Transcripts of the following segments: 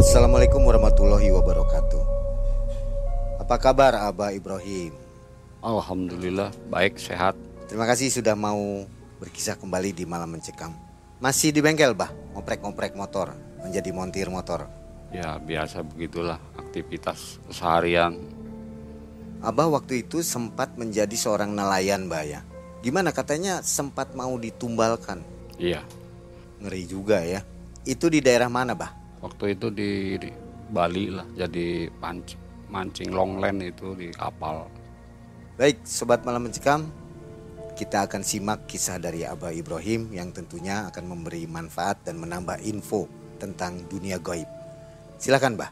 Assalamualaikum warahmatullahi wabarakatuh. Apa kabar Abah Ibrahim? Alhamdulillah baik sehat. Terima kasih sudah mau berkisah kembali di Malam Mencekam. Masih di bengkel, Bah, ngoprek-ngoprek motor, menjadi montir motor. Ya biasa begitulah aktivitas seharian. Abah waktu itu sempat menjadi seorang nelayan, Bah ya. Gimana katanya sempat mau ditumbalkan? Iya. Ngeri juga ya. Itu di daerah mana, Bah? Waktu itu di, di Bali lah jadi pancing mancing longland itu di kapal. Baik, sobat malam mencekam, kita akan simak kisah dari Abah Ibrahim yang tentunya akan memberi manfaat dan menambah info tentang dunia goib. Silakan, Bah.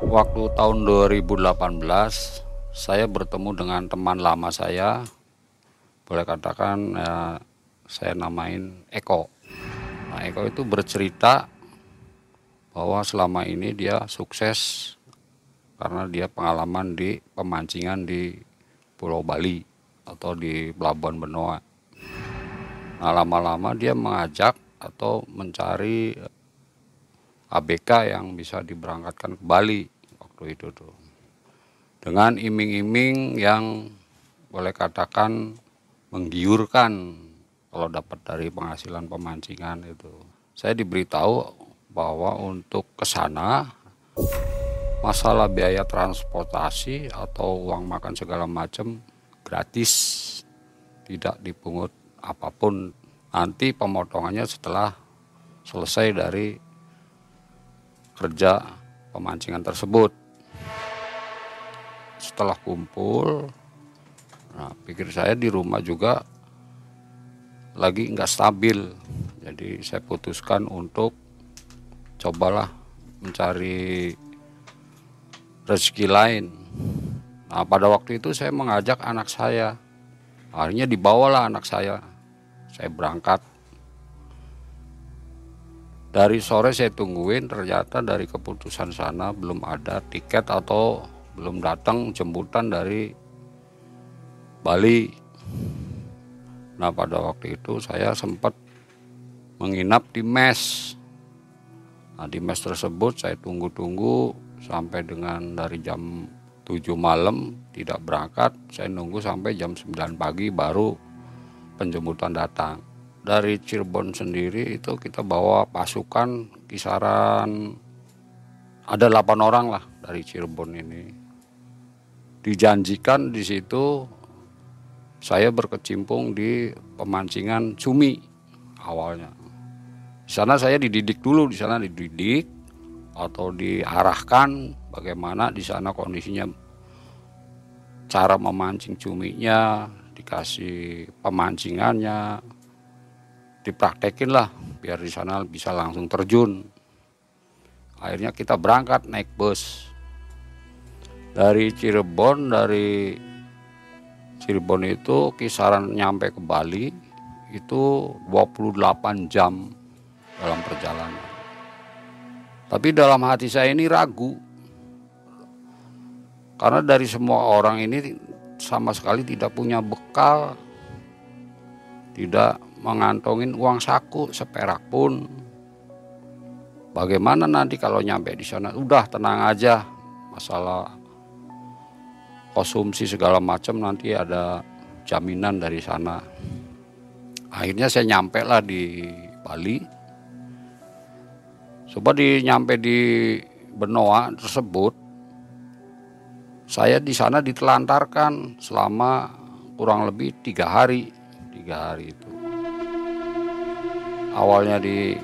Waktu tahun 2018, saya bertemu dengan teman lama saya. Boleh katakan ya, saya namain Eko. Nah, Eko itu bercerita bahwa selama ini dia sukses karena dia pengalaman di pemancingan di Pulau Bali atau di Pelabuhan Benoa. Nah, lama-lama dia mengajak atau mencari ABK yang bisa diberangkatkan ke Bali waktu itu tuh. Dengan iming-iming yang boleh katakan menggiurkan kalau dapat dari penghasilan pemancingan itu. Saya diberitahu bahwa untuk ke sana masalah biaya transportasi atau uang makan segala macam gratis tidak dipungut apa pun nanti pemotongannya setelah selesai dari kerja pemancingan tersebut setelah kumpul nah pikir saya di rumah juga lagi nggak stabil. Jadi saya putuskan untuk cobalah mencari rezeki lain. Nah pada waktu itu saya mengajak anak saya. Akhirnya dibawalah anak saya. Saya berangkat. Dari sore saya tungguin ternyata dari keputusan sana belum ada tiket atau belum datang jemputan dari Bali. Nah pada waktu itu saya sempat menginap di mes. Nah di mes tersebut saya tunggu-tunggu sampai dengan dari jam 7 malam tidak berangkat. Saya nunggu sampai jam 9 pagi baru penjemputan datang. Dari Cirebon sendiri itu kita bawa pasukan kisaran ada 8 orang lah dari Cirebon ini. Dijanjikan di situ saya berkecimpung di pemancingan cumi awalnya. Di sana saya dididik dulu, di sana dididik atau diarahkan bagaimana di sana kondisinya cara memancing cuminya, dikasih pemancingannya, dipraktekin lah biar di sana bisa langsung terjun. Akhirnya kita berangkat naik bus dari Cirebon dari Cirebon itu kisaran nyampe ke Bali itu 28 jam dalam perjalanan. Tapi dalam hati saya ini ragu. Karena dari semua orang ini sama sekali tidak punya bekal. Tidak mengantongin uang saku seperak pun. Bagaimana nanti kalau nyampe di sana? Udah tenang aja. Masalah konsumsi segala macam nanti ada jaminan dari sana. Akhirnya saya nyampe lah di Bali. Coba di nyampe di Benoa tersebut, saya di sana ditelantarkan selama kurang lebih tiga hari, tiga hari itu. Awalnya di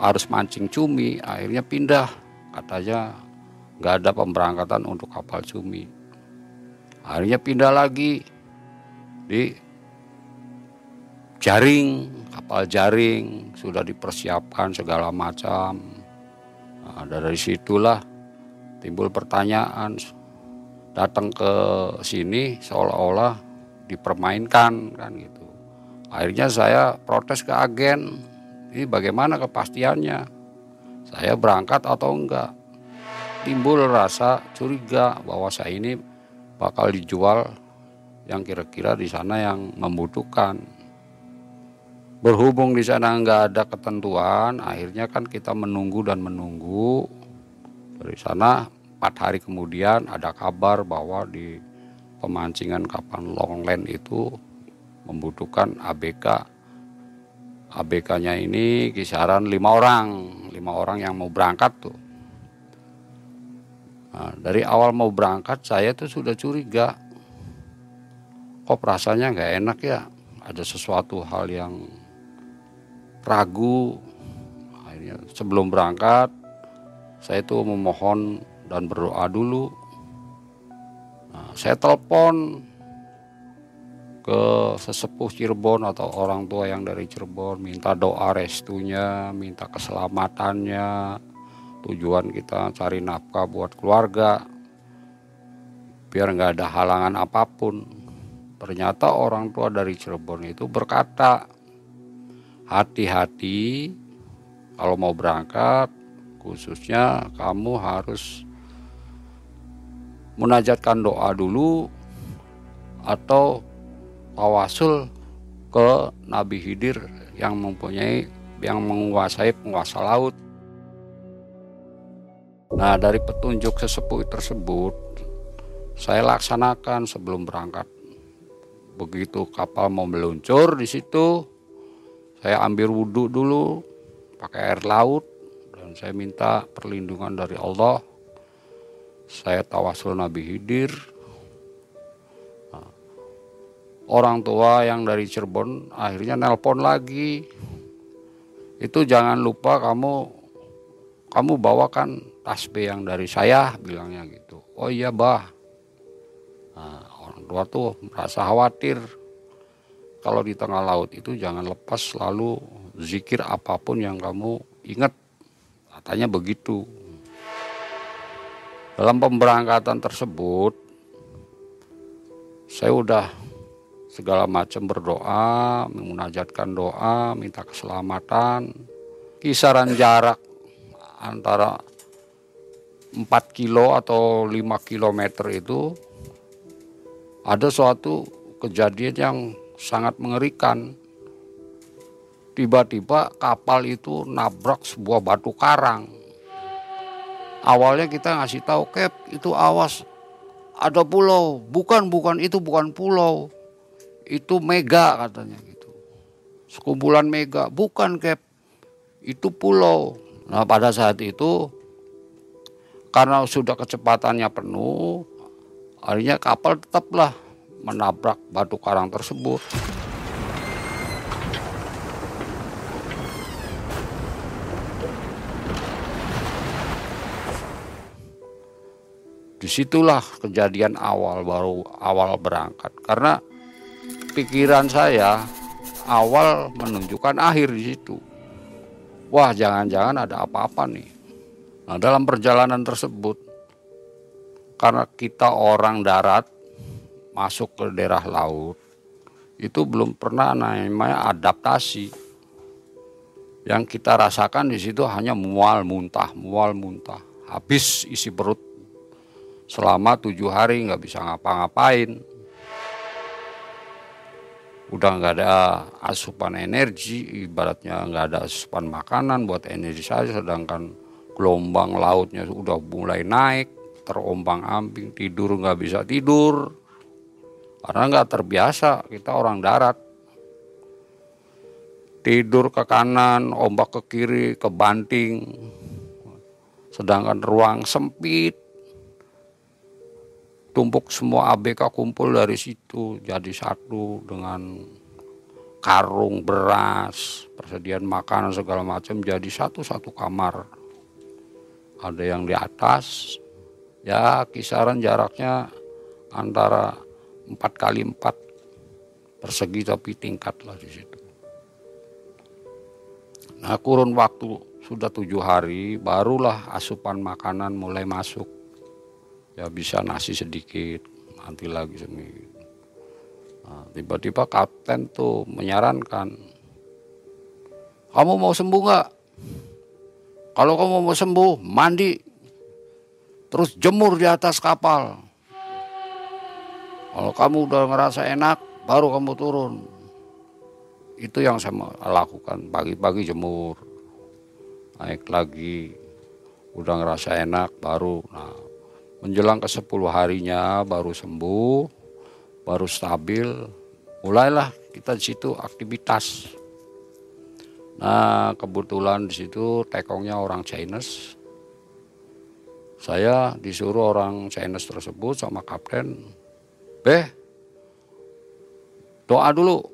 harus mancing cumi, akhirnya pindah, katanya nggak ada pemberangkatan untuk kapal cumi akhirnya pindah lagi di jaring kapal jaring sudah dipersiapkan segala macam. Nah, dari situlah timbul pertanyaan datang ke sini seolah-olah dipermainkan kan gitu. Akhirnya saya protes ke agen ini bagaimana kepastiannya? Saya berangkat atau enggak? Timbul rasa curiga bahwa saya ini bakal dijual yang kira-kira di sana yang membutuhkan. berhubung di sana nggak ada ketentuan akhirnya kan kita menunggu dan menunggu. Dari sana empat hari kemudian ada kabar bahwa di pemancingan kapal Longland itu membutuhkan ABK ABK-nya ini kisaran lima orang lima orang yang mau berangkat tuh nah, dari awal mau berangkat saya tuh sudah curiga. Kok rasanya nggak enak ya? Ada sesuatu hal yang ragu. Akhirnya sebelum berangkat saya itu memohon dan berdoa dulu. Nah, saya telepon ke sesepuh Cirebon atau orang tua yang dari Cirebon minta doa restunya minta keselamatannya tujuan kita cari nafkah buat keluarga biar nggak ada halangan apa pun ternyata orang tua dari Cirebon itu berkata hati-hati kalau mau berangkat khususnya kamu harus munajatkan doa dulu atau tawasul ke Nabi Hidir yang mempunyai yang menguasai penguasa laut. Nah, dari petunjuk sesepuh tersebut saya laksanakan sebelum berangkat. Begitu kapal mau meluncur di situ, saya ambil wudhu dulu pakai air laut dan saya minta perlindungan dari Allah. Saya tawasul Nabi Hidir. Nah, orang tua yang dari Cirebon akhirnya nelpon lagi. Itu jangan lupa kamu kamu bawakan tasbih yang dari saya bilangnya gitu. Oh iya bah. Nah, orang tua tuh merasa khawatir kalau di tengah laut itu jangan lepas selalu zikir apa pun yang kamu ingat. Katanya begitu. Dalam pemberangkatan tersebut, saya udah segala macam berdoa, memunajatkan doa, minta keselamatan. Kisaran jarak antara 4 kilo atau 5 kilometer itu ada suatu kejadian yang sangat mengerikan. Tiba-tiba kapal itu nabrak sebuah batu karang. Awalnya kita ngasih tahu, Cap, itu awas ada pulau. Bukan, bukan, itu bukan pulau. Itu mega katanya gitu. Sekumpulan mega. Bukan, Cap. Itu pulau. Nah pada saat itu karena sudah kecepatannya penuh, akhirnya kapal tetaplah menabrak batu karang tersebut. Di situlah kejadian awal baru awal berangkat karena pikiran saya awal menunjukkan akhir di situ. Wah jangan-jangan ada apa-apa nih. Nah dalam perjalanan tersebut karena kita orang darat masuk ke daerah laut itu belum pernah namanya adaptasi. Yang kita rasakan di situ hanya mual muntah, mual muntah. Habis isi perut selama tujuh hari nggak bisa ngapa-ngapain. Udah nggak ada asupan energi, ibaratnya nggak ada asupan makanan buat energi saja. Sedangkan gelombang lautnya sudah mulai naik, terombang ambing, tidur nggak bisa tidur karena nggak terbiasa kita orang darat. Tidur ke kanan, ombak ke kiri, ke banting. Sedangkan ruang sempit. Tumpuk semua ABK kumpul dari situ jadi satu dengan karung beras, persediaan makanan segala macam jadi satu-satu kamar. Ada yang di atas, ya kisaran jaraknya antara empat kali empat persegi tapi tingkat lah di situ. Nah kurun waktu sudah tujuh hari barulah asupan makanan mulai masuk. Ya bisa nasi sedikit, nanti lagi seminggu. Nah, tiba-tiba kapten tuh menyarankan, kamu mau sembuh nggak? Kalau kamu mau sembuh, mandi, terus jemur di atas kapal. Kalau kamu udah ngerasa enak, baru kamu turun. itu yang saya lakukan. Pagi-pagi jemur. Naik lagi. Udah ngerasa enak baru. Nah menjelang ke 10 harinya baru sembuh. Baru stabil. Mulailah kita di situ aktivitas nah kebetulan di situ tekongnya orang Chinese. Saya disuruh orang Chinese tersebut sama kapten beh doa dulu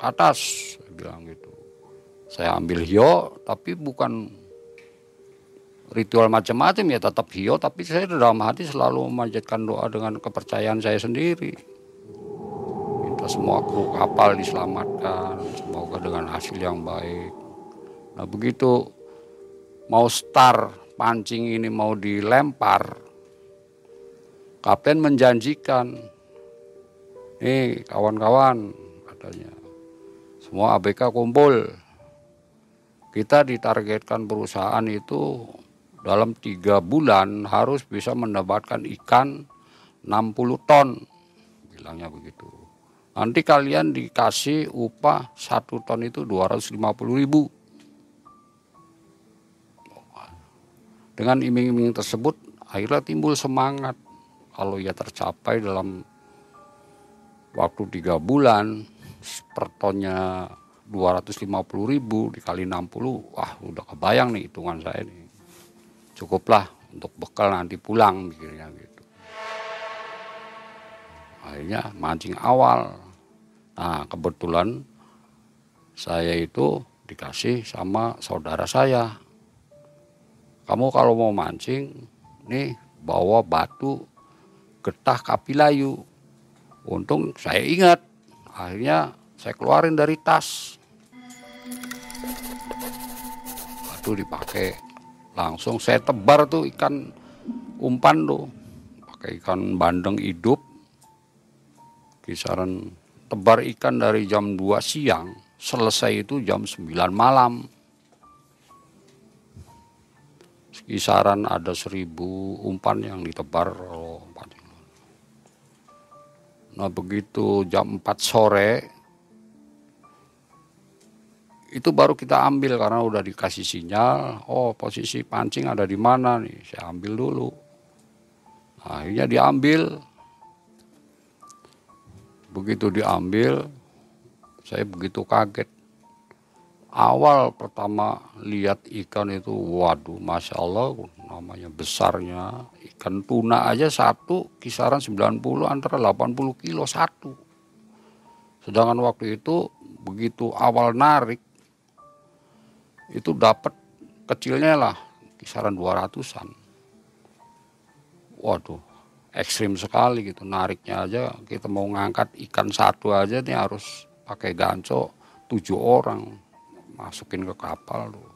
ke atas saya bilang gitu. Saya ambil hio tapi bukan ritual macam-macam ya tetap hio tapi saya dalam hati selalu memanjatkan doa dengan kepercayaan saya sendiri semua kru kapal diselamatkan semoga dengan hasil yang baik nah begitu mau start pancing ini mau dilempar kapten menjanjikan nih kawan-kawan katanya semua ABK kumpul. Kita ditargetkan perusahaan itu dalam tiga bulan harus bisa mendapatkan ikan 60 ton. Bilangnya begitu. Nanti kalian dikasih upah satu ton itu 250 ribu. Dengan iming-iming tersebut akhirnya timbul semangat. Kalau ia tercapai dalam waktu tiga bulan per tonnya 250 ribu dikali 60 wah udah kebayang nih hitungan saya nih cukuplah untuk bekal nanti pulang mikirnya gitu akhirnya mancing awal nah kebetulan saya itu dikasih sama saudara saya. Kamu kalau mau mancing nih bawa batu getah kapilayu untung saya ingat. Akhirnya saya keluarin dari tas. Batu dipakai. Langsung saya tebar tuh ikan umpan tuh. Pakai ikan bandeng hidup. Kisaran tebar ikan dari jam 2 siang selesai itu jam 9 malam kisaran ada seribu umpan yang ditebar oh, Nah begitu jam 4 sore itu baru kita ambil karena udah dikasih sinyal, oh posisi pancing ada di mana nih, saya ambil dulu. Akhirnya diambil. Begitu diambil, saya begitu kaget. Awal pertama lihat ikan itu, waduh, masya Allah, namanya besarnya. Ikan tuna aja satu kisaran 90 antara 80 kilo satu. Sedangkan waktu itu begitu awal narik itu dapat kecilnya lah kisaran 200-an waduh ekstrim sekali gitu. Nariknya aja kita mau ngangkat ikan satu aja nih harus pakai ganco tujuh orang. Masukin ke kapal tuh.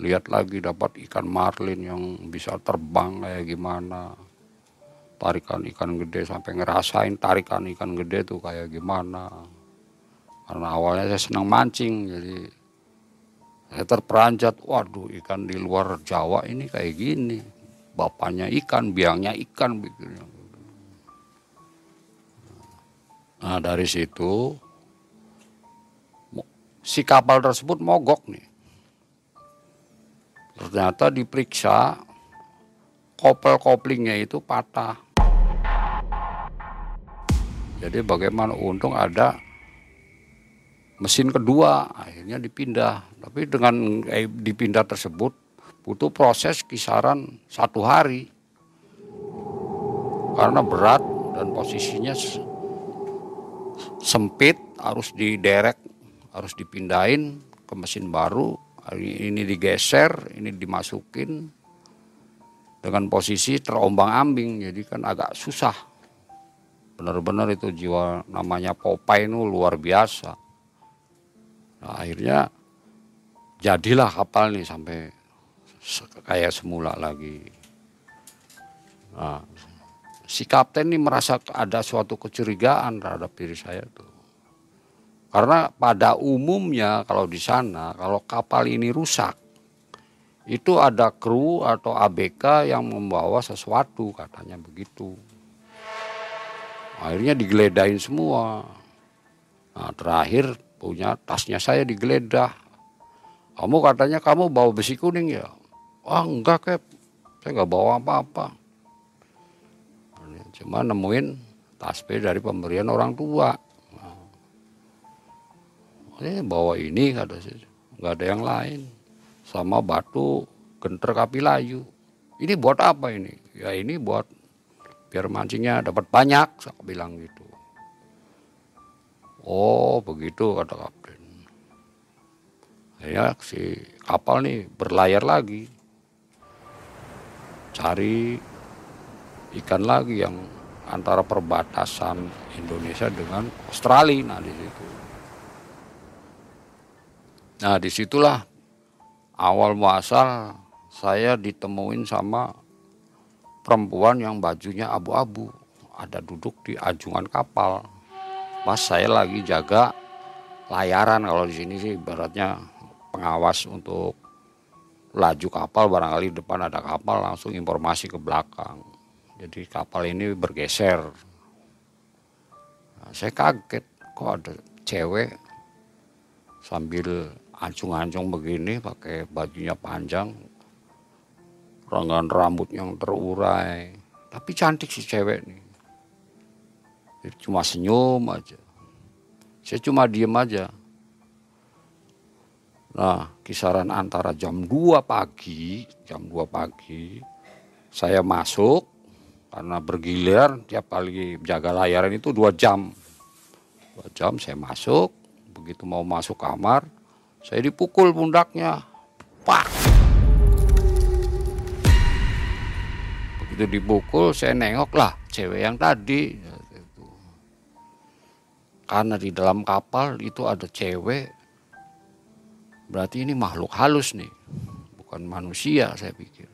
Lihat lagi dapat ikan marlin yang bisa terbang kayak gimana. Tarikan ikan gede sampai ngerasain tarikan ikan gede tuh kayak gimana. Karena awalnya saya senang mancing jadi saya terperanjat waduh ikan di luar Jawa ini kayak gini bapaknya ikan biangnya ikan nah dari situ si kapal tersebut mogok nih Ternyata diperiksa kopel koplingnya itu patah. Jadi bagaimana untung ada mesin kedua akhirnya dipindah. Tapi dengan eh, dipindah tersebut butuh proses kisaran satu hari karena berat dan posisinya sempit harus diderek harus dipindahin ke mesin baru ini digeser, ini dimasukin dengan posisi terombang ambing, jadi kan agak susah. Benar-benar itu jiwa namanya Popeye itu luar biasa. Nah, akhirnya jadilah kapal nih sampai kayak semula lagi. Nah, si kapten ini merasa ada suatu kecurigaan terhadap diri saya tuh. Karena pada umumnya kalau di sana kalau kapal ini rusak itu ada kru atau ABK yang membawa sesuatu katanya begitu. Akhirnya digeledain semua. Nah, terakhir punya tasnya saya digeledah. Kamu katanya kamu bawa besi kuning ya? Wah enggak kep, saya nggak bawa apa-apa. Cuma nemuin tasbih dari pemberian orang tua. Ini bawa ini kata saya, nggak ada yang lain. Sama batu genter kapilayu. Ini buat apa ini? Ya ini buat biar mancingnya dapat banyak, saya bilang gitu. Oh begitu kata kapten. Ya si kapal nih berlayar lagi. Cari ikan lagi yang antara perbatasan Indonesia dengan Australia. Nah di situ. Nah di situlah awal muasal saya ditemuin sama perempuan yang bajunya abu-abu. Ada duduk di ajungan kapal pas saya lagi jaga layaran kalau di sini sih ibaratnya pengawas untuk laju kapal barangkali di depan ada kapal langsung informasi ke belakang jadi kapal ini bergeser nah, saya kaget kok ada cewek sambil ancung-ancung begini pakai bajunya panjang renggan rambut yang terurai tapi cantik si cewek nih cuma senyum aja. Saya cuma diem aja. Nah, kisaran antara jam 2 pagi, jam 2 pagi, saya masuk karena bergilir tiap kali jaga layaran itu dua jam. Dua jam saya masuk, begitu mau masuk kamar, saya dipukul pundaknya. Pak! Begitu dipukul, saya nengok lah cewek yang tadi karena di dalam kapal itu ada cewek berarti ini makhluk halus nih bukan manusia saya pikir.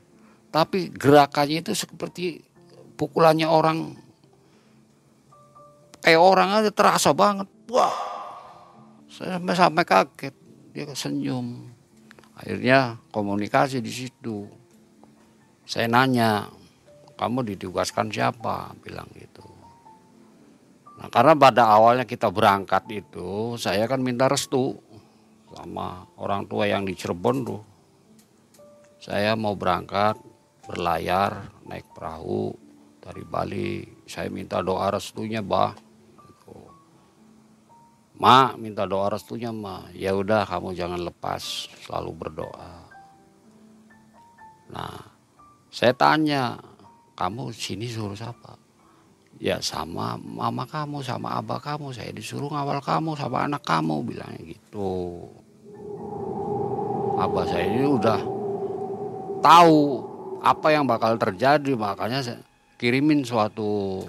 Tapi gerakannya itu seperti pukulannya orang. Kayak orang aja terasa banget. Wah saya sampai sampai kaget. Dia senyum. Akhirnya komunikasi di situ. Saya nanya kamu ditugaskan siapa? Bilang gitu. Nah, karena pada awalnya kita berangkat itu, saya kan minta restu sama orang tua yang di Cirebon tuh. Saya mau berangkat berlayar naik perahu dari Bali. Saya minta doa restunya, Bah. Gitu. Ma, minta doa restunya, Ma. Ya udah, kamu jangan lepas, selalu berdoa. Nah, saya tanya, kamu sini suruh siapa? ya sama mama kamu sama abah kamu saya disuruh ngawal kamu sama anak kamu bilangnya gitu abah saya ini udah tahu apa yang bakal terjadi makanya saya kirimin suatu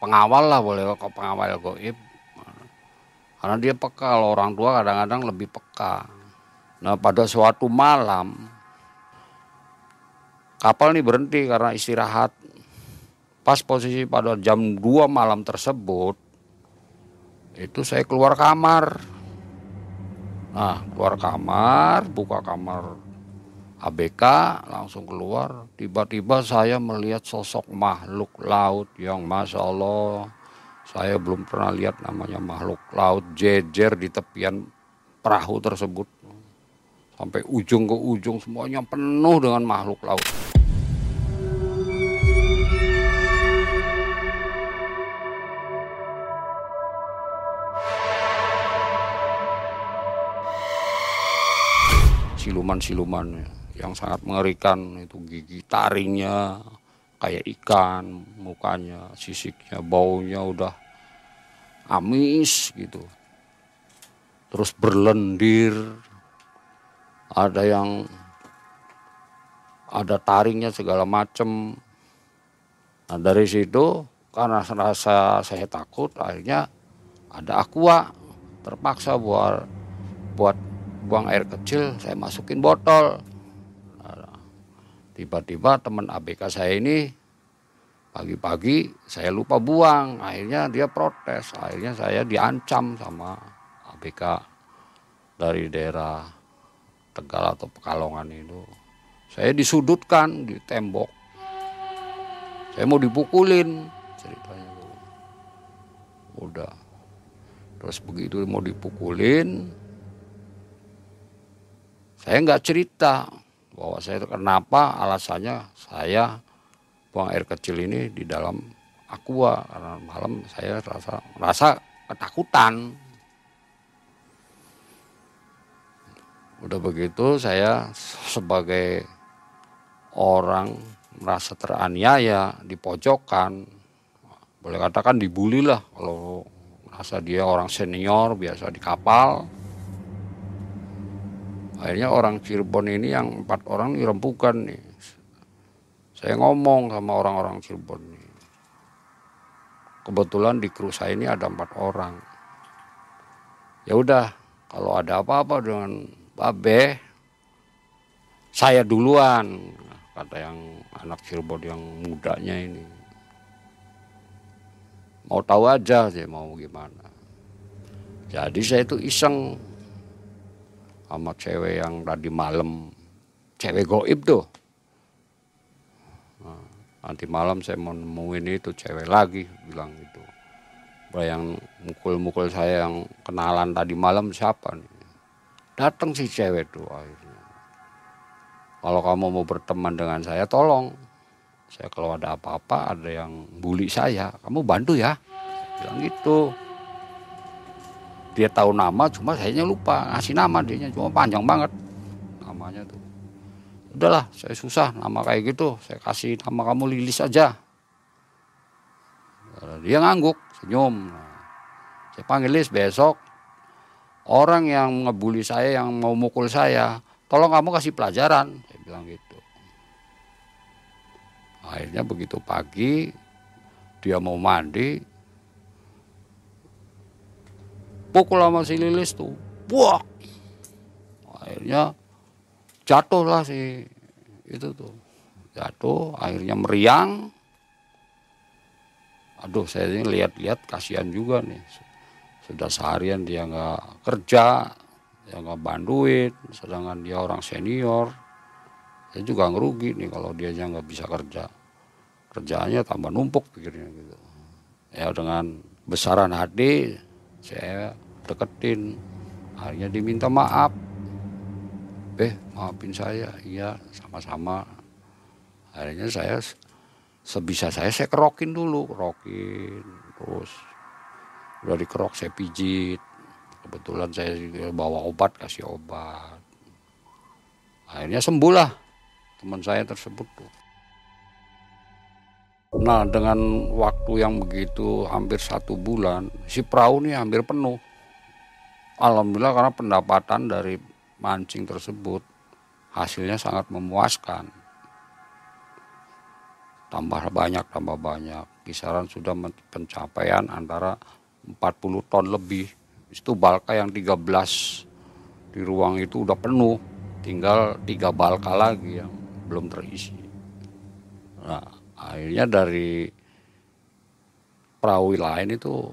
pengawal lah boleh kok pengawal goib. Karena dia peka kalau orang tua kadang-kadang lebih peka. Nah pada suatu malam kapal ini berhenti karena istirahat. Pas posisi pada jam 2 malam tersebut itu saya keluar kamar nah keluar kamar buka kamar ABK langsung keluar. Tiba-tiba saya melihat sosok makhluk laut yang masya Allah saya belum pernah lihat namanya makhluk laut jejer di tepian perahu tersebut. Sampai ujung ke ujung semuanya penuh dengan makhluk laut siluman-siluman yang sangat mengerikan itu gigi taringnya kayak ikan mukanya sisiknya baunya udah amis gitu. Terus berlendir. Ada yang ada taringnya segala macem. Nah dari situ karena rasa saya takut akhirnya ada aqua terpaksa buat buat buang air kecil saya masukin botol. Tiba-tiba teman ABK saya ini pagi-pagi saya lupa buang akhirnya dia protes akhirnya saya diancam sama ABK dari daerah Tegal atau Pekalongan itu. Saya disudutkan di tembok saya mau dipukulin ceritanya udah. Terus begitu mau dipukulin saya nggak cerita bahwa saya kenapa alasannya saya buang air kecil ini di dalam aqua. Karena malam saya rasa rasa ketakutan. Udah begitu saya sebagai orang merasa teraniaya di pojokan boleh katakan dibully lah kalau merasa dia orang senior biasa di kapal akhirnya orang Cirebon ini yang empat orang ini rempukan nih. Saya ngomong sama orang-orang Cirebon nih. Kebetulan di kru saya ini ada empat orang. Ya udah kalau ada apa-apa dengan Babe saya duluan kata yang anak Cirebon yang mudanya ini. Mau tahu aja saya mau gimana. Jadi saya itu iseng sama cewek yang tadi malam. Cewek goib tuh. Nah, nanti malam saya mau nemuin itu cewek lagi bilang gitu. Yang mukul-mukul saya yang kenalan tadi malam siapa nih? Datang si cewek tuh akhirnya. Kalau kamu mau berteman dengan saya tolong. Saya kalau ada apa-apa ada yang bully saya kamu bantu ya. Bilang gitu dia tahu nama cuma saya lupa ngasih nama dia cuma panjang banget namanya tuh. Udahlah saya susah nama kayak gitu. Saya kasih nama kamu Lilis aja. Dia ngangguk senyum. Saya panggil Lilis besok orang yang ngebully saya yang mau mukul saya tolong kamu kasih pelajaran. Saya bilang gitu. Akhirnya begitu pagi dia mau mandi pukul sama si Lilis tuh. Wah. Akhirnya jatuh lah si itu tuh. Jatuh, akhirnya meriang. Aduh, saya ini lihat-lihat kasihan juga nih. Sudah seharian dia nggak kerja, dia nggak bantuin, sedangkan dia orang senior. Saya juga ngerugi nih kalau dia nggak bisa kerja. Kerjaannya tambah numpuk pikirnya gitu. Ya dengan besaran hati saya deketin. Akhirnya diminta maaf. Eh maafin saya. Iya sama-sama. Akhirnya saya sebisa saya saya kerokin dulu. Kerokin terus udah dikerok saya pijit. Kebetulan saya bawa obat kasih obat. Akhirnya sembuh lah teman saya tersebut tuh Nah dengan waktu yang begitu hampir satu bulan si perahu ini hampir penuh. Alhamdulillah karena pendapatan dari mancing tersebut hasilnya sangat memuaskan. Tambah banyak, tambah banyak. Kisaran sudah pencapaian antara 40 ton lebih. Itu balka yang 13 di ruang itu udah penuh. Tinggal tiga balka lagi yang belum terisi. Nah, akhirnya dari perahu lain itu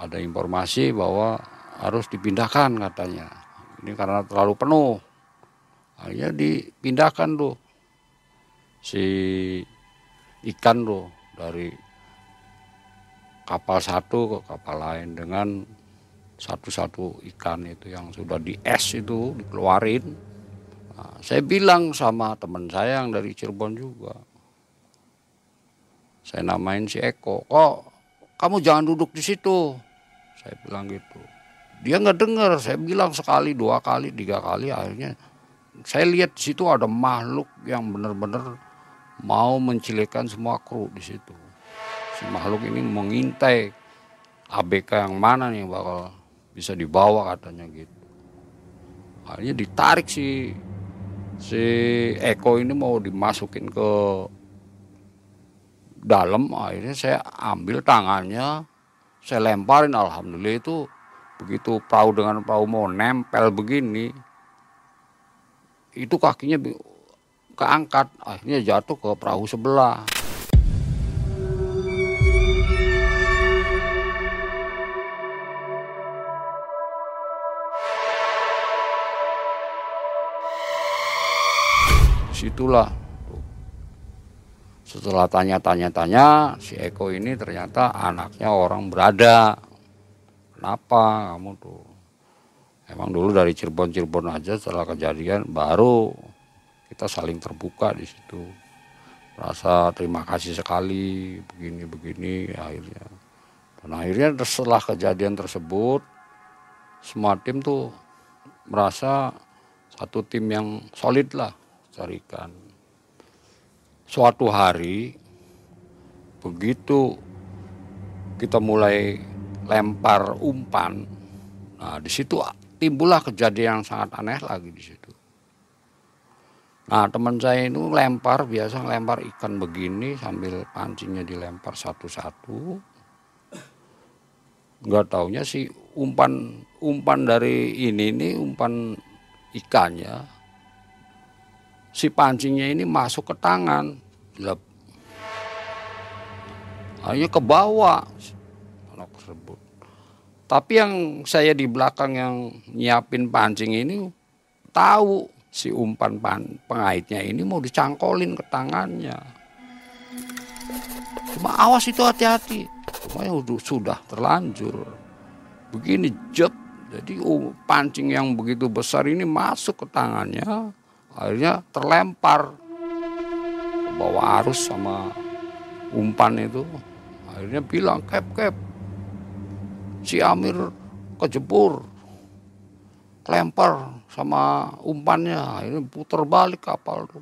ada informasi bahwa harus dipindahkan katanya. Ini karena terlalu penuh. Akhirnya dipindahkan tuh. Si ikan tuh dari kapal satu ke kapal lain dengan satu-satu ikan itu yang sudah di es itu dikeluarin. Nah, saya bilang sama teman saya yang dari Cirebon juga saya namain si Eko. Kok kamu jangan duduk di situ. Saya bilang gitu. Dia nggak dengar. Saya bilang sekali, dua kali, tiga kali. Akhirnya saya lihat di situ ada makhluk yang benar-benar mau mencilikan semua kru di situ. Si makhluk ini mengintai ABK yang mana nih bakal bisa dibawa katanya gitu. Akhirnya ditarik si si Eko ini mau dimasukin ke dalam akhirnya saya ambil tangannya saya lemparin. Alhamdulillah itu begitu perahu dengan perahu mau nempel begini itu kakinya keangkat akhirnya jatuh ke perahu sebelah. Situlah setelah tanya-tanya-tanya, si Eko ini ternyata anaknya orang berada. kenapa kamu tuh? Emang dulu dari Cirebon Cirebon aja setelah kejadian baru kita saling terbuka di situ. Rasa terima kasih sekali begini begini akhirnya. Dan akhirnya setelah kejadian tersebut semua tim tuh merasa satu tim yang solid lah carikan suatu hari begitu kita mulai lempar umpan nah di situ timbullah kejadian yang sangat aneh lagi di situ Nah teman saya itu lempar biasa lempar ikan begini sambil pancingnya dilempar satu-satu. Nggak taunya si umpan umpan dari ini ini umpan ikannya si pancingnya ini masuk ke tangan. Lep. Akhirnya ke bawah anak tersebut. Tapi yang saya di belakang yang nyiapin pancing ini tahu si umpan pengaitnya ini mau dicangkolin ke tangannya. Cuma awas itu hati-hati. Cuma ya sudah terlanjur. Begini jep. Jadi uh, pancing yang begitu besar ini masuk ke tangannya. Akhirnya terlempar. Ke bawah arus sama umpan itu. Akhirnya bilang, kep, kep. Si Amir kejebur. Kelempar sama umpannya. Ini putar balik kapal tuh.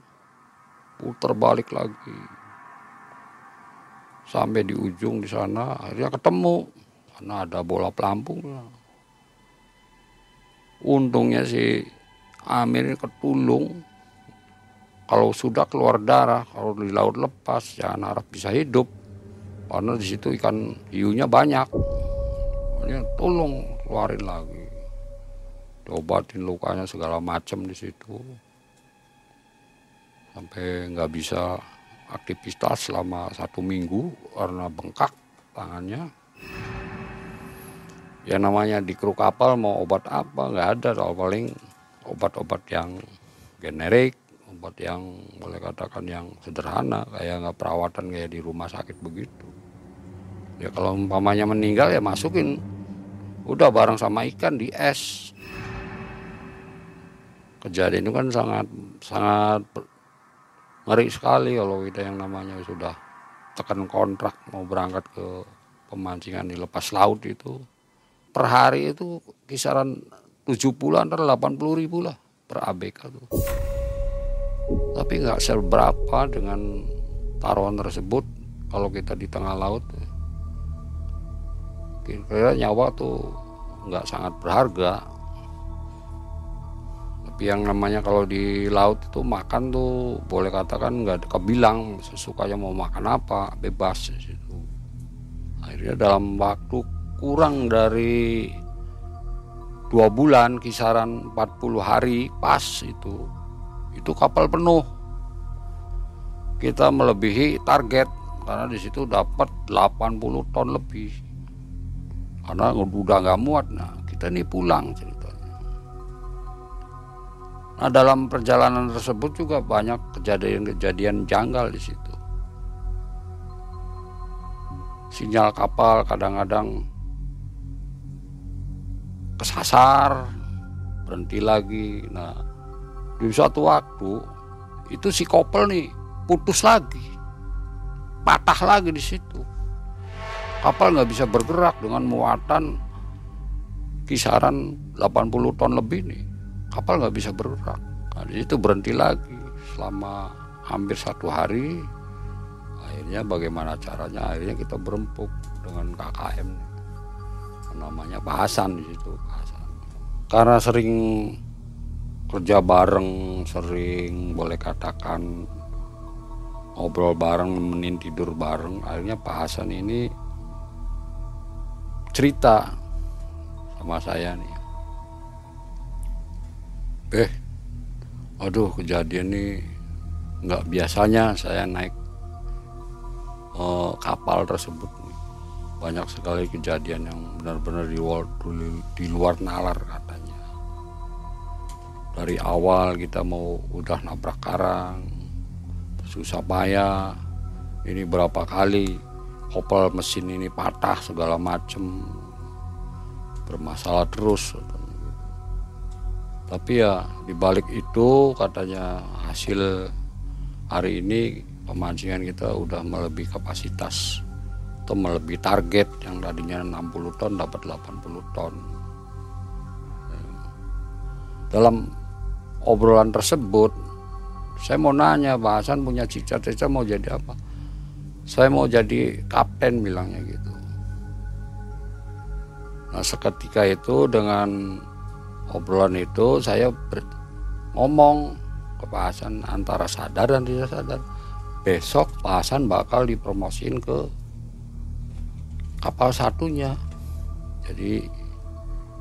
Putar balik lagi. Sampai di ujung di sana akhirnya ketemu. Karena ada bola pelampung. Untungnya si Amir ketulung kalau sudah keluar darah kalau di laut lepas jangan harap bisa hidup. Karena di situ ikan hiunya banyak. Ini tolong keluarin lagi. Diobatin lukanya segala macam di situ. Sampai nggak bisa aktivitas selama satu minggu karena bengkak tangannya. Ya namanya di kru kapal mau obat apa nggak ada. Soal paling obat-obat yang generik obat yang boleh katakan yang sederhana kayak nggak perawatan kayak di rumah sakit begitu. Ya kalau umpamanya meninggal ya masukin. Udah bareng sama ikan di es. Kejadian itu kan sangat sangat ngeri sekali kalau kita yang namanya sudah tekan kontrak mau berangkat ke pemancingan di lepas laut itu. Per hari itu kisaran 70 antara 80 ribu lah per ABK tuh tapi nggak seberapa dengan taruhan tersebut kalau kita di tengah laut. Kira-kira nyawa tuh nggak sangat berharga. Tapi yang namanya kalau di laut itu makan tuh boleh katakan nggak kebilang sesukanya mau makan apa bebas di situ. Akhirnya dalam waktu kurang dari dua bulan kisaran 40 hari pas itu itu kapal penuh kita melebihi target karena di situ dapat 80 ton lebih karena udah nggak muat nah kita nih pulang cerita Nah dalam perjalanan tersebut juga banyak kejadian-kejadian janggal di situ. Sinyal kapal kadang-kadang kesasar, berhenti lagi. Nah di suatu waktu itu si kopel nih putus lagi, patah lagi di situ. Kapal nggak bisa bergerak dengan muatan kisaran 80 ton lebih nih. Kapal nggak bisa bergerak. Nah, di situ berhenti lagi selama hampir satu hari. Akhirnya bagaimana caranya? Akhirnya kita berempuk dengan KKM namanya bahasan di situ karena sering kerja bareng sering boleh katakan ngobrol bareng nemenin tidur bareng. Akhirnya bahasan ini cerita sama saya nih. Eh aduh kejadian ini nggak biasanya saya naik uh, kapal tersebut. Banyak sekali kejadian yang benar-benar di di luar nalar katanya dari awal kita mau udah nabrak karang susah payah. Ini berapa kali kopel mesin ini patah segala macem. Bermasalah terus. Tapi ya dibalik itu katanya hasil hari ini pemancingan kita udah melebihi kapasitas. Atau melebihi target yang tadinya 60 ton dapat 80 ton. Dalam obrolan tersebut saya mau nanya Pak Hasan punya cita-cita mau jadi apa? Saya mau jadi kapten bilangnya gitu. Nah seketika itu dengan obrolan itu saya ngomong ke Pak Hasan antara sadar dan tidak sadar besok Pak Hasan bakal dipromosiin ke kapal satunya. Jadi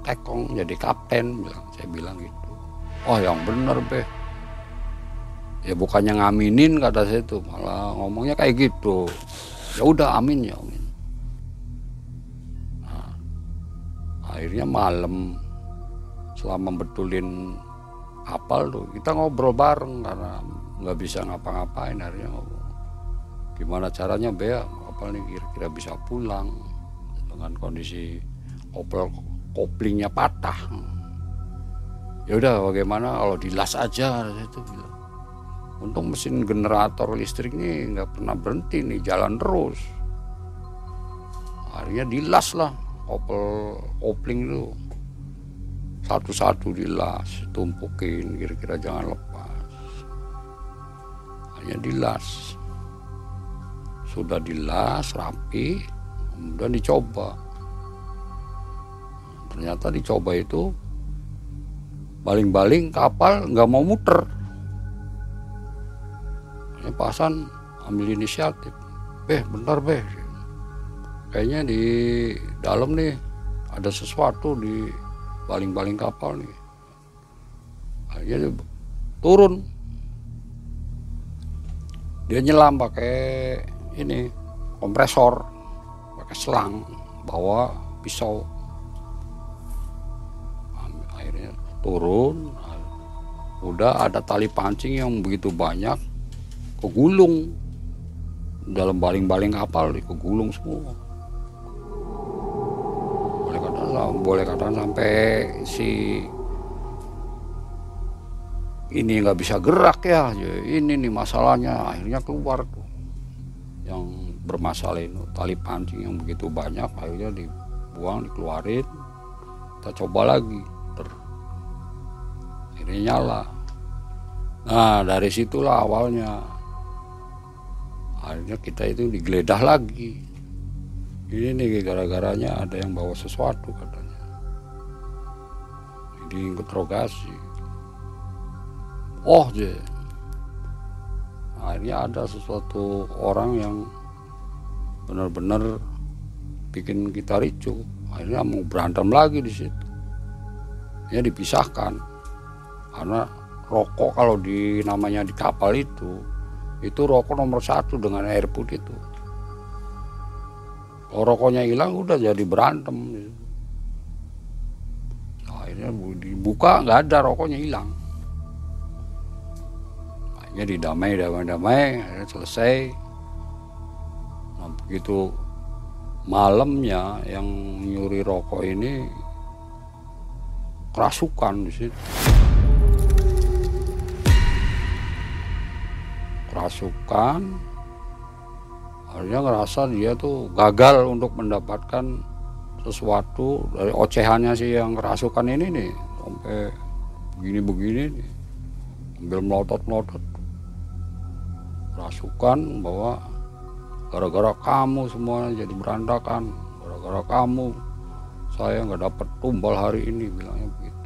tekong jadi kapten bilang saya bilang gitu oh yang bener be. Ya bukannya ngaminin kata saya itu malah ngomongnya kayak gitu. Ya udah amin ya amin. Nah, akhirnya malam selama betulin kapal tuh kita ngobrol bareng karena nggak bisa ngapa-ngapain akhirnya ngobrol. Gimana caranya be? Kapal ini kira-kira bisa pulang. Dengan kondisi kopel koplingnya patah ya udah bagaimana? Kalau dilas aja itu bilang. Untung mesin generator listrik ini nggak pernah berhenti nih jalan terus. Akhirnya dilas lah kopel kopling itu. Satu-satu dilas tumpukin kira-kira jangan lepas. Hanya dilas sudah dilas rapi kemudian dicoba. Ternyata dicoba itu baling-baling kapal nggak mau muter. Ini Pak Hasan ambil inisiatif. Beh bentar beh. Kayaknya di dalam nih ada sesuatu di baling-baling kapal nih. Akhirnya turun. Dia nyelam pakai ini kompresor pakai selang bawa pisau turun. Udah ada tali pancing yang begitu banyak kegulung. Dalam baling-baling kapal kegulung semua. Boleh katakan boleh katakan sampai si ini nggak bisa gerak ya ini nih masalahnya akhirnya keluar tuh. Yang bermasalah itu tali pancing yang begitu banyak akhirnya dibuang dikeluarin. Kita coba lagi ini nyala. Nah dari situlah awalnya. Akhirnya kita itu digeledah lagi. Ini nih gara-garanya ada yang bawa sesuatu katanya. Diinterogasi oh je akhirnya ada sesuatu orang yang benar-benar bikin kita ricu. Akhirnya mau berantem lagi di situ. Ya dipisahkan karena rokok kalau di namanya di kapal itu itu rokok nomor satu dengan air putih itu. Kalau rokoknya hilang udah jadi berantem. Nah, akhirnya dibuka nggak ada rokoknya hilang. Akhirnya didamai damai damai selesai. Nah begitu malamnya yang nyuri rokok ini kerasukan di situ kerasukan. Akhirnya ngerasa dia tuh gagal untuk mendapatkan sesuatu dari ocehannya sih yang kerasukan ini nih. Sampai begini-begini nih. Ambil melotot-melotot. Kerasukan bahwa gara-gara kamu semuanya jadi berantakan. Gara-gara kamu saya nggak dapat tumbal hari ini bilangnya begitu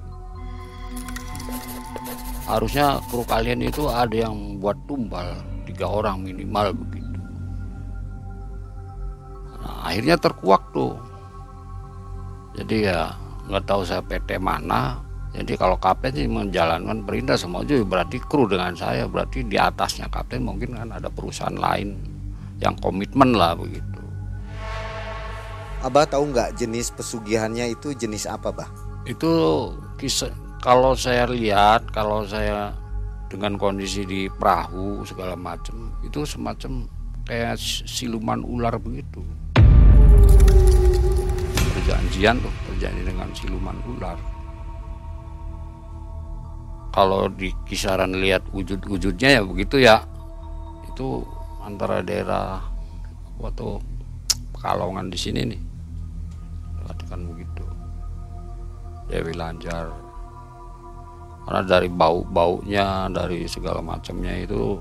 harusnya kru kalian itu ada yang buat tumbal tiga orang minimal begitu. Nah, akhirnya terkuak tuh. Jadi ya nggak tahu saya PT mana. Jadi kalau kapten sih menjalankan perintah semua itu berarti kru dengan saya berarti di atasnya kapten mungkin kan ada perusahaan lain yang komitmen lah begitu. Abah tahu nggak jenis pesugihannya itu jenis apa, Bah? Itu kisah kalau saya lihat kalau saya dengan kondisi di perahu segala macam itu semacam kayak siluman ular begitu. Perjanjian tuh perjanjian dengan siluman ular. Kalau di kisaran lihat wujud-wujudnya ya begitu ya. Itu antara daerah waktu Pekalongan di sini nih. Katakan begitu. Dewi Lanjar karena dari bau-baunya dari segala macamnya itu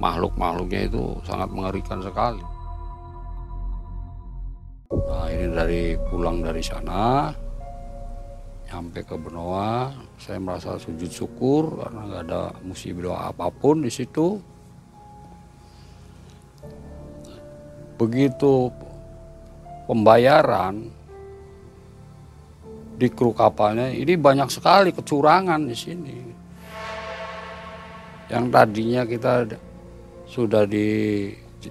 makhluk-makhluknya itu sangat mengerikan sekali. Nah ini dari pulang dari sana sampai ke Benoa saya merasa sujud syukur karena nggak ada musibah apa pun di situ. Begitu pembayaran di kru kapalnya ini banyak sekali kecurangan di sini. Yang tadinya kita sudah diterangin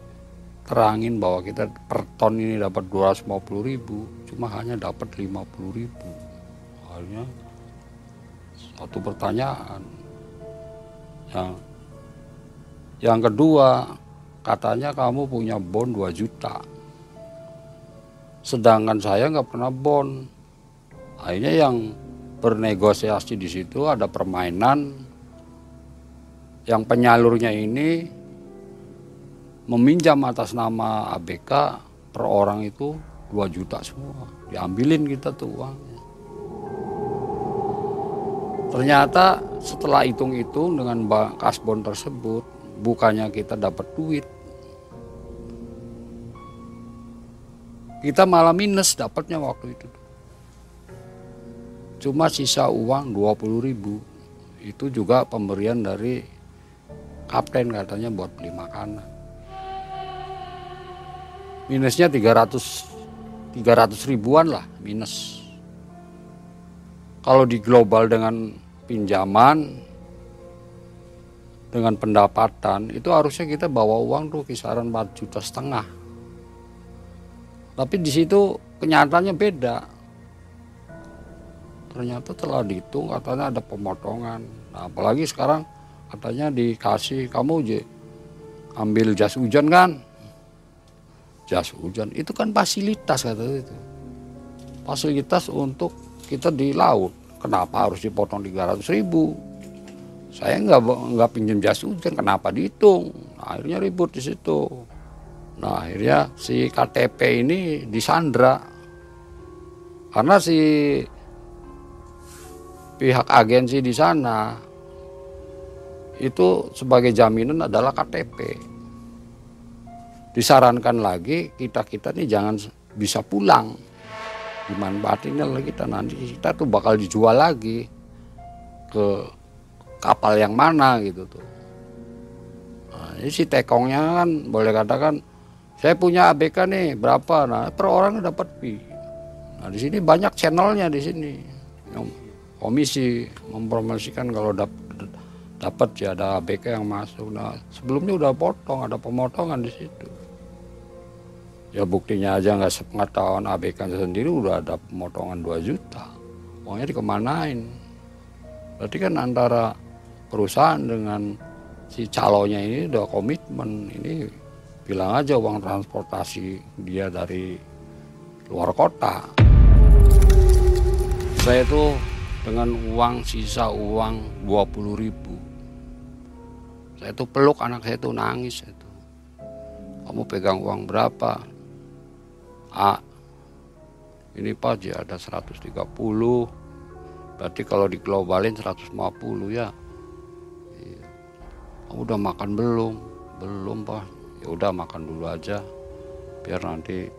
bahwa kita per ton ini dapat 250 ribu, cuma hanya dapat 50 ribu. Akhirnya satu pertanyaan. Yang, yang kedua, katanya kamu punya bon 2 juta sedangkan saya nggak pernah bon akhirnya yang bernegosiasi di situ ada permainan yang penyalurnya ini meminjam atas nama ABK per orang itu 2 juta semua diambilin kita tuh uangnya ternyata setelah hitung-hitung dengan kasbon tersebut bukannya kita dapat duit Kita malah minus dapatnya waktu itu. Cuma sisa uang 20 ribu. Itu juga pemberian dari kapten katanya buat beli makanan. Minusnya 300 300 ribuan lah minus. Kalau di global dengan pinjaman dengan pendapatan itu harusnya kita bawa uang tuh kisaran 4 juta setengah tapi di situ kenyataannya beda. Ternyata telah dihitung katanya ada pemotongan. Nah, apalagi sekarang katanya dikasih kamu je, ambil jas hujan kan? Jas hujan itu kan fasilitas kata itu. Fasilitas untuk kita di laut. Kenapa harus dipotong 300 ribu? Saya nggak nggak pinjam jas hujan, kenapa dihitung? Nah, akhirnya ribut di situ. Nah akhirnya si KTP ini disandra karena si pihak agensi di sana itu sebagai jaminan adalah KTP. Disarankan lagi kita kita nih jangan bisa pulang dimanfaatin lagi kita nanti kita tuh bakal dijual lagi ke kapal yang mana gitu tuh. Nah, ini si tekongnya kan boleh katakan saya punya ABK nih berapa? Nah per orang dapat fee. Nah di sini banyak channelnya di sini. Komisi mempromosikan kalau dapat dapat ya ada ABK yang masuk. Nah sebelumnya udah potong, ada pemotongan di situ. Ya buktinya aja nggak sepengetahuan ABK sendiri udah ada pemotongan 2 juta. Uangnya dikemanain? Berarti kan antara perusahaan dengan si calonnya ini udah komitmen ini bilang aja uang transportasi dia dari luar kota. Saya itu dengan uang sisa uang 20 ribu. Saya itu peluk anak saya itu nangis itu. Kamu pegang uang berapa? A. Ini Pak ada 130. Berarti kalau diglobalin 150 ya. Iya. Kamu udah makan belum? Belum Pak ya udah makan dulu aja biar nanti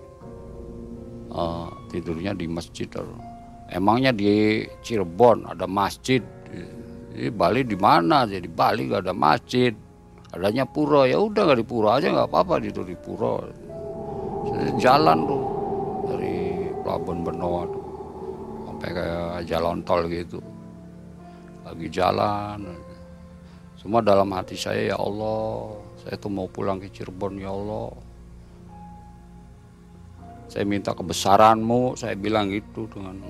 uh, tidurnya di masjid emangnya di Cirebon ada masjid? Di Bali di mana? Jadi Bali gak ada masjid. Adanya pura. Ya udah gak di pura aja nggak apa-apa tidur di pura. Jalan tuh dari Pelabuhan Benoa tuh sampai kayak jalan tol gitu. Lagi jalan. Semua dalam hati saya ya Allah saya tuh mau pulang ke Cirebon ya Allah. Saya minta kebesaranmu saya bilang gitu dengan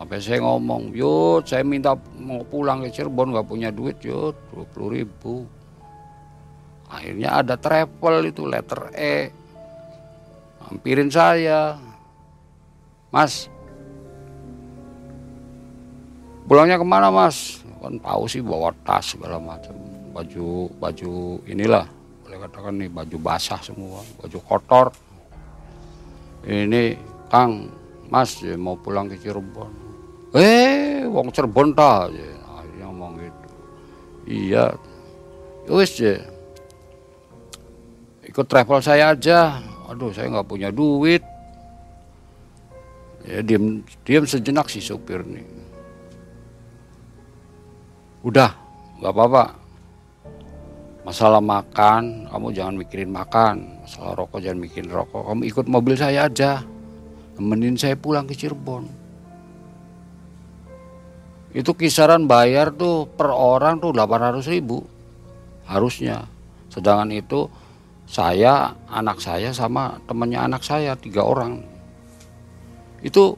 sampai saya ngomong yud saya minta mau pulang ke Cirebon nggak punya duit yud 20 ribu akhirnya ada travel itu letter E hampirin saya Mas, pulangnya ke mana mas? Kan tahu sih bawa tas segala macam, baju baju inilah, boleh katakan nih baju basah semua, baju kotor. Ini Kang, Mas mau pulang ke Cirebon. Eh, wong Cirebon ta, ya. akhirnya ngomong gitu. Iya, ya wis ya. Ikut travel saya aja. Aduh, saya nggak punya duit. Ya diam diam sejenak si supir nih. Udah, nggak apa-apa. Masalah makan, kamu jangan mikirin makan. Masalah rokok jangan mikirin rokok. Kamu ikut mobil saya aja. Nemenin saya pulang ke Cirebon. Itu kisaran bayar tuh per orang tuh 800 ribu. Harusnya. Sedangkan itu saya, anak saya sama temannya anak saya, tiga orang itu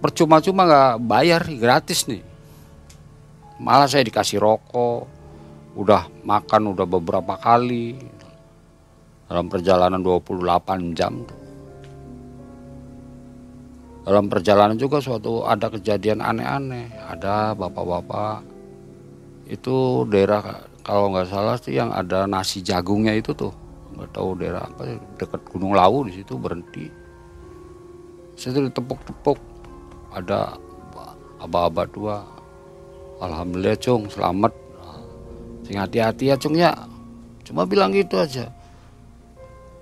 percuma-cuma nggak bayar gratis nih malah saya dikasih rokok udah makan udah beberapa kali dalam perjalanan 28 jam dalam perjalanan juga suatu ada kejadian aneh-aneh. Ada bapak-bapak. Itu daerah kalau nggak salah sih yang ada nasi jagungnya itu tuh. Nggak tahu daerah apa dekat Gunung Lawu di situ berhenti. Saya ditepuk-tepuk. Ada aba-aba dua. Alhamdulillah cung selamat. Sing hati-hati ya cung ya. Cuma bilang gitu aja.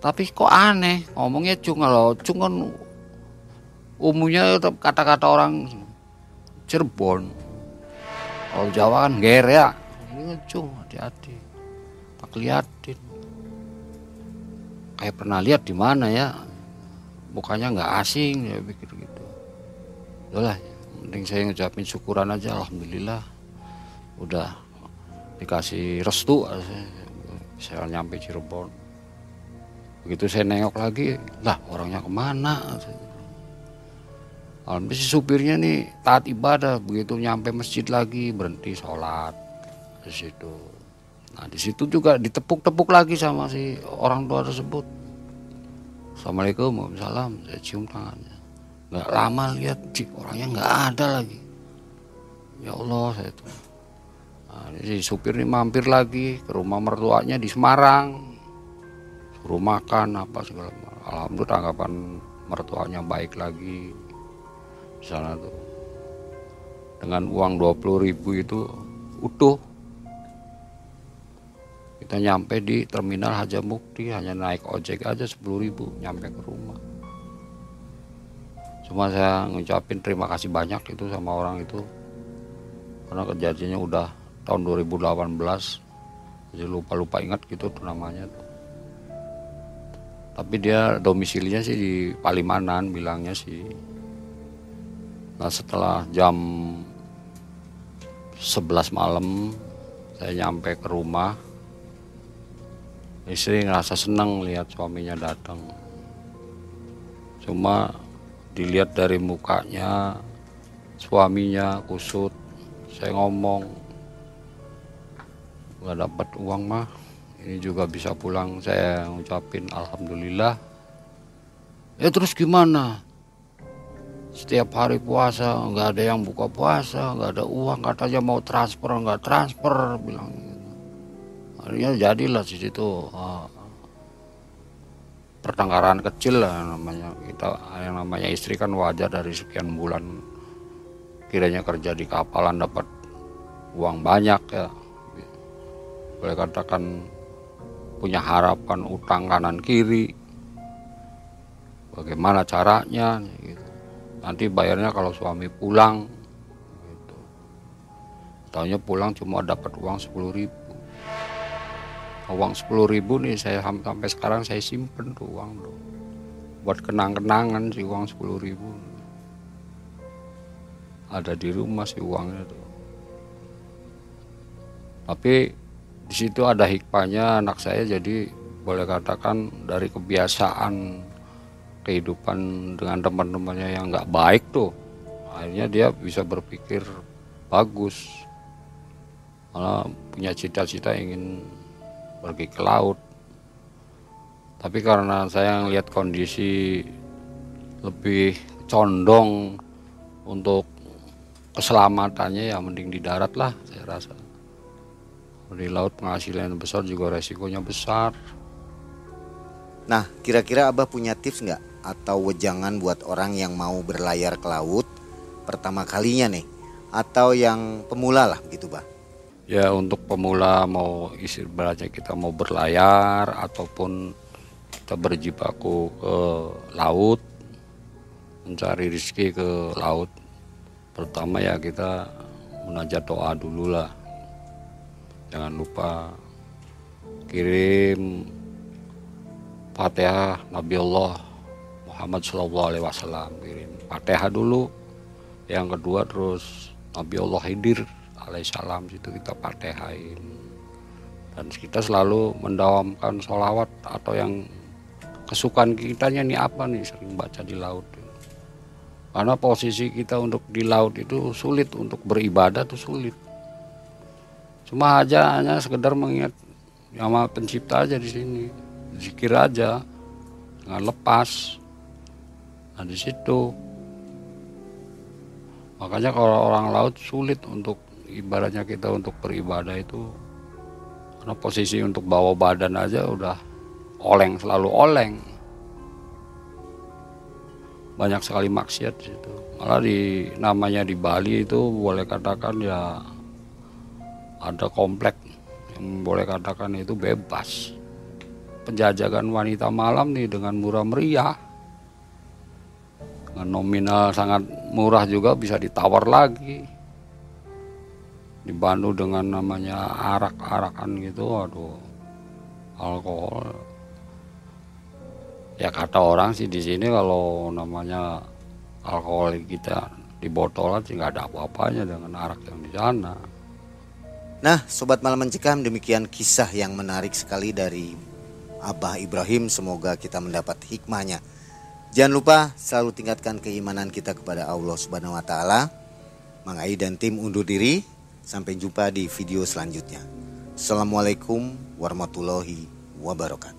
Tapi kok aneh? Ngomongnya cung kalau cung kan umumnya kata-kata orang Cirebon. Kalau Jawa kan ger ya. Ini kan cung hati-hati. Tak liatin. Kayak pernah lihat di mana ya. Mukanya nggak asing ya pikir gitu udahlah penting saya ngucapin syukuran aja alhamdulillah. Udah dikasih restu saya nyampe Cirebon. Begitu saya nengok lagi lah orangnya ke mana Alhamdulillah si supirnya nih taat ibadah begitu nyampe masjid lagi berhenti sholat di situ. Nah di situ juga ditepuk-tepuk lagi sama si orang tua tersebut. Assalamualaikum Waalaikumsalam. Saya cium tangannya. Nggak lama lihat cik orangnya nggak ada lagi. Ya Allah saya tuh. Nah, si supir ini mampir lagi ke rumah mertuanya di Semarang. Suruh makan apa segala alhamdulillah tanggapan mertuanya baik lagi sana tuh. Dengan uang 20 ribu itu utuh. Kita nyampe di terminal Haja Mukti hanya naik ojek aja 10 ribu nyampe ke rumah. Cuma saya ngucapin terima kasih banyak itu sama orang itu. Karena kejadiannya udah tahun 2018 jadi lupa-lupa ingat gitu tuh namanya tuh. Tapi dia domisilinya sih di Palimanan bilangnya sih nah setelah jam 11 malam saya nyampe ke rumah. Istri ngerasa senang lihat suaminya datang. Cuma dilihat dari mukanya suaminya kusut. Saya ngomong nggak dapat uang mah. Ini juga bisa pulang. Saya ngucapin alhamdulillah. Ya terus gimana setiap hari puasa nggak ada yang buka puasa nggak ada uang katanya mau transfer nggak transfer bilang akhirnya jadilah di situ uh, pertengkaran kecil lah namanya kita yang namanya istri kan wajar dari sekian bulan. Kiranya kerja di kapalan dapat uang banyak ya. Boleh katakan punya harapan utang kanan kiri. Bagaimana caranya gitu. Nanti bayarnya kalau suami pulang gitu. tahunya pulang cuma dapat uang sepuluh ribu. Uang sepuluh ribu nih saya sampai sekarang saya simpen tuh uang tuh. Buat kenang-kenangan si uang sepuluh ribu. Ada di rumah si uangnya tuh. Tapi di situ ada hikmahnya anak saya jadi boleh katakan dari kebiasaan kehidupan dengan teman-temannya yang nggak baik tuh. Akhirnya dia bisa berpikir bagus. Malah punya cita-cita ingin pergi ke laut. Tapi karena saya lihat kondisi lebih condong untuk keselamatannya ya mending di darat lah saya rasa. Di laut penghasilan besar juga resikonya besar. Nah kira-kira abah punya tips nggak atau wejangan buat orang yang mau berlayar ke laut pertama kalinya nih atau yang pemula lah gitu bah ya untuk pemula mau istilahnya kita mau berlayar ataupun kita berjibaku ke laut mencari rezeki ke laut pertama ya kita munajat doa dulu lah. Jangan lupa kirim Fatihah Nabi Allah Muhammad Shallallahu Alaihi Wasallam. Kirim Fatihah dulu yang kedua terus Nabi Allah Hidir alaihissalam situ kita Fatihahin dan kita selalu mendawamkan sholawat atau yang kesukaan kitanya ini apa nih sering baca di laut. Karena posisi kita untuk di laut itu sulit untuk beribadah tuh sulit. Cuma aja hanya sekedar mengingat sama pencipta aja di sini. Zikir aja dengan lepas nah di situ. Makanya kalau orang laut sulit untuk ibaratnya kita untuk beribadah itu karena posisi untuk bawa badan aja udah oleng selalu oleng. Banyak sekali maksiat di situ. Malah di namanya di Bali itu boleh katakan ya ada komplek. Yang boleh katakan itu bebas. Penjajakan wanita malam nih dengan murah meriah nominal sangat murah juga bisa ditawar lagi dibantu dengan namanya arak-arakan gitu aduh alkohol ya kata orang sih di sini kalau namanya alkohol kita di botol sih nggak ada apa-apanya dengan arak yang di sana. Nah, sobat malam mencekam demikian kisah yang menarik sekali dari Abah Ibrahim. Semoga kita mendapat hikmahnya. Jangan lupa selalu tingkatkan keimanan kita kepada Allah Subhanahu wa taala. Mang Ai dan tim undur diri. Sampai jumpa di video selanjutnya. Assalamualaikum warahmatullahi wabarakatuh.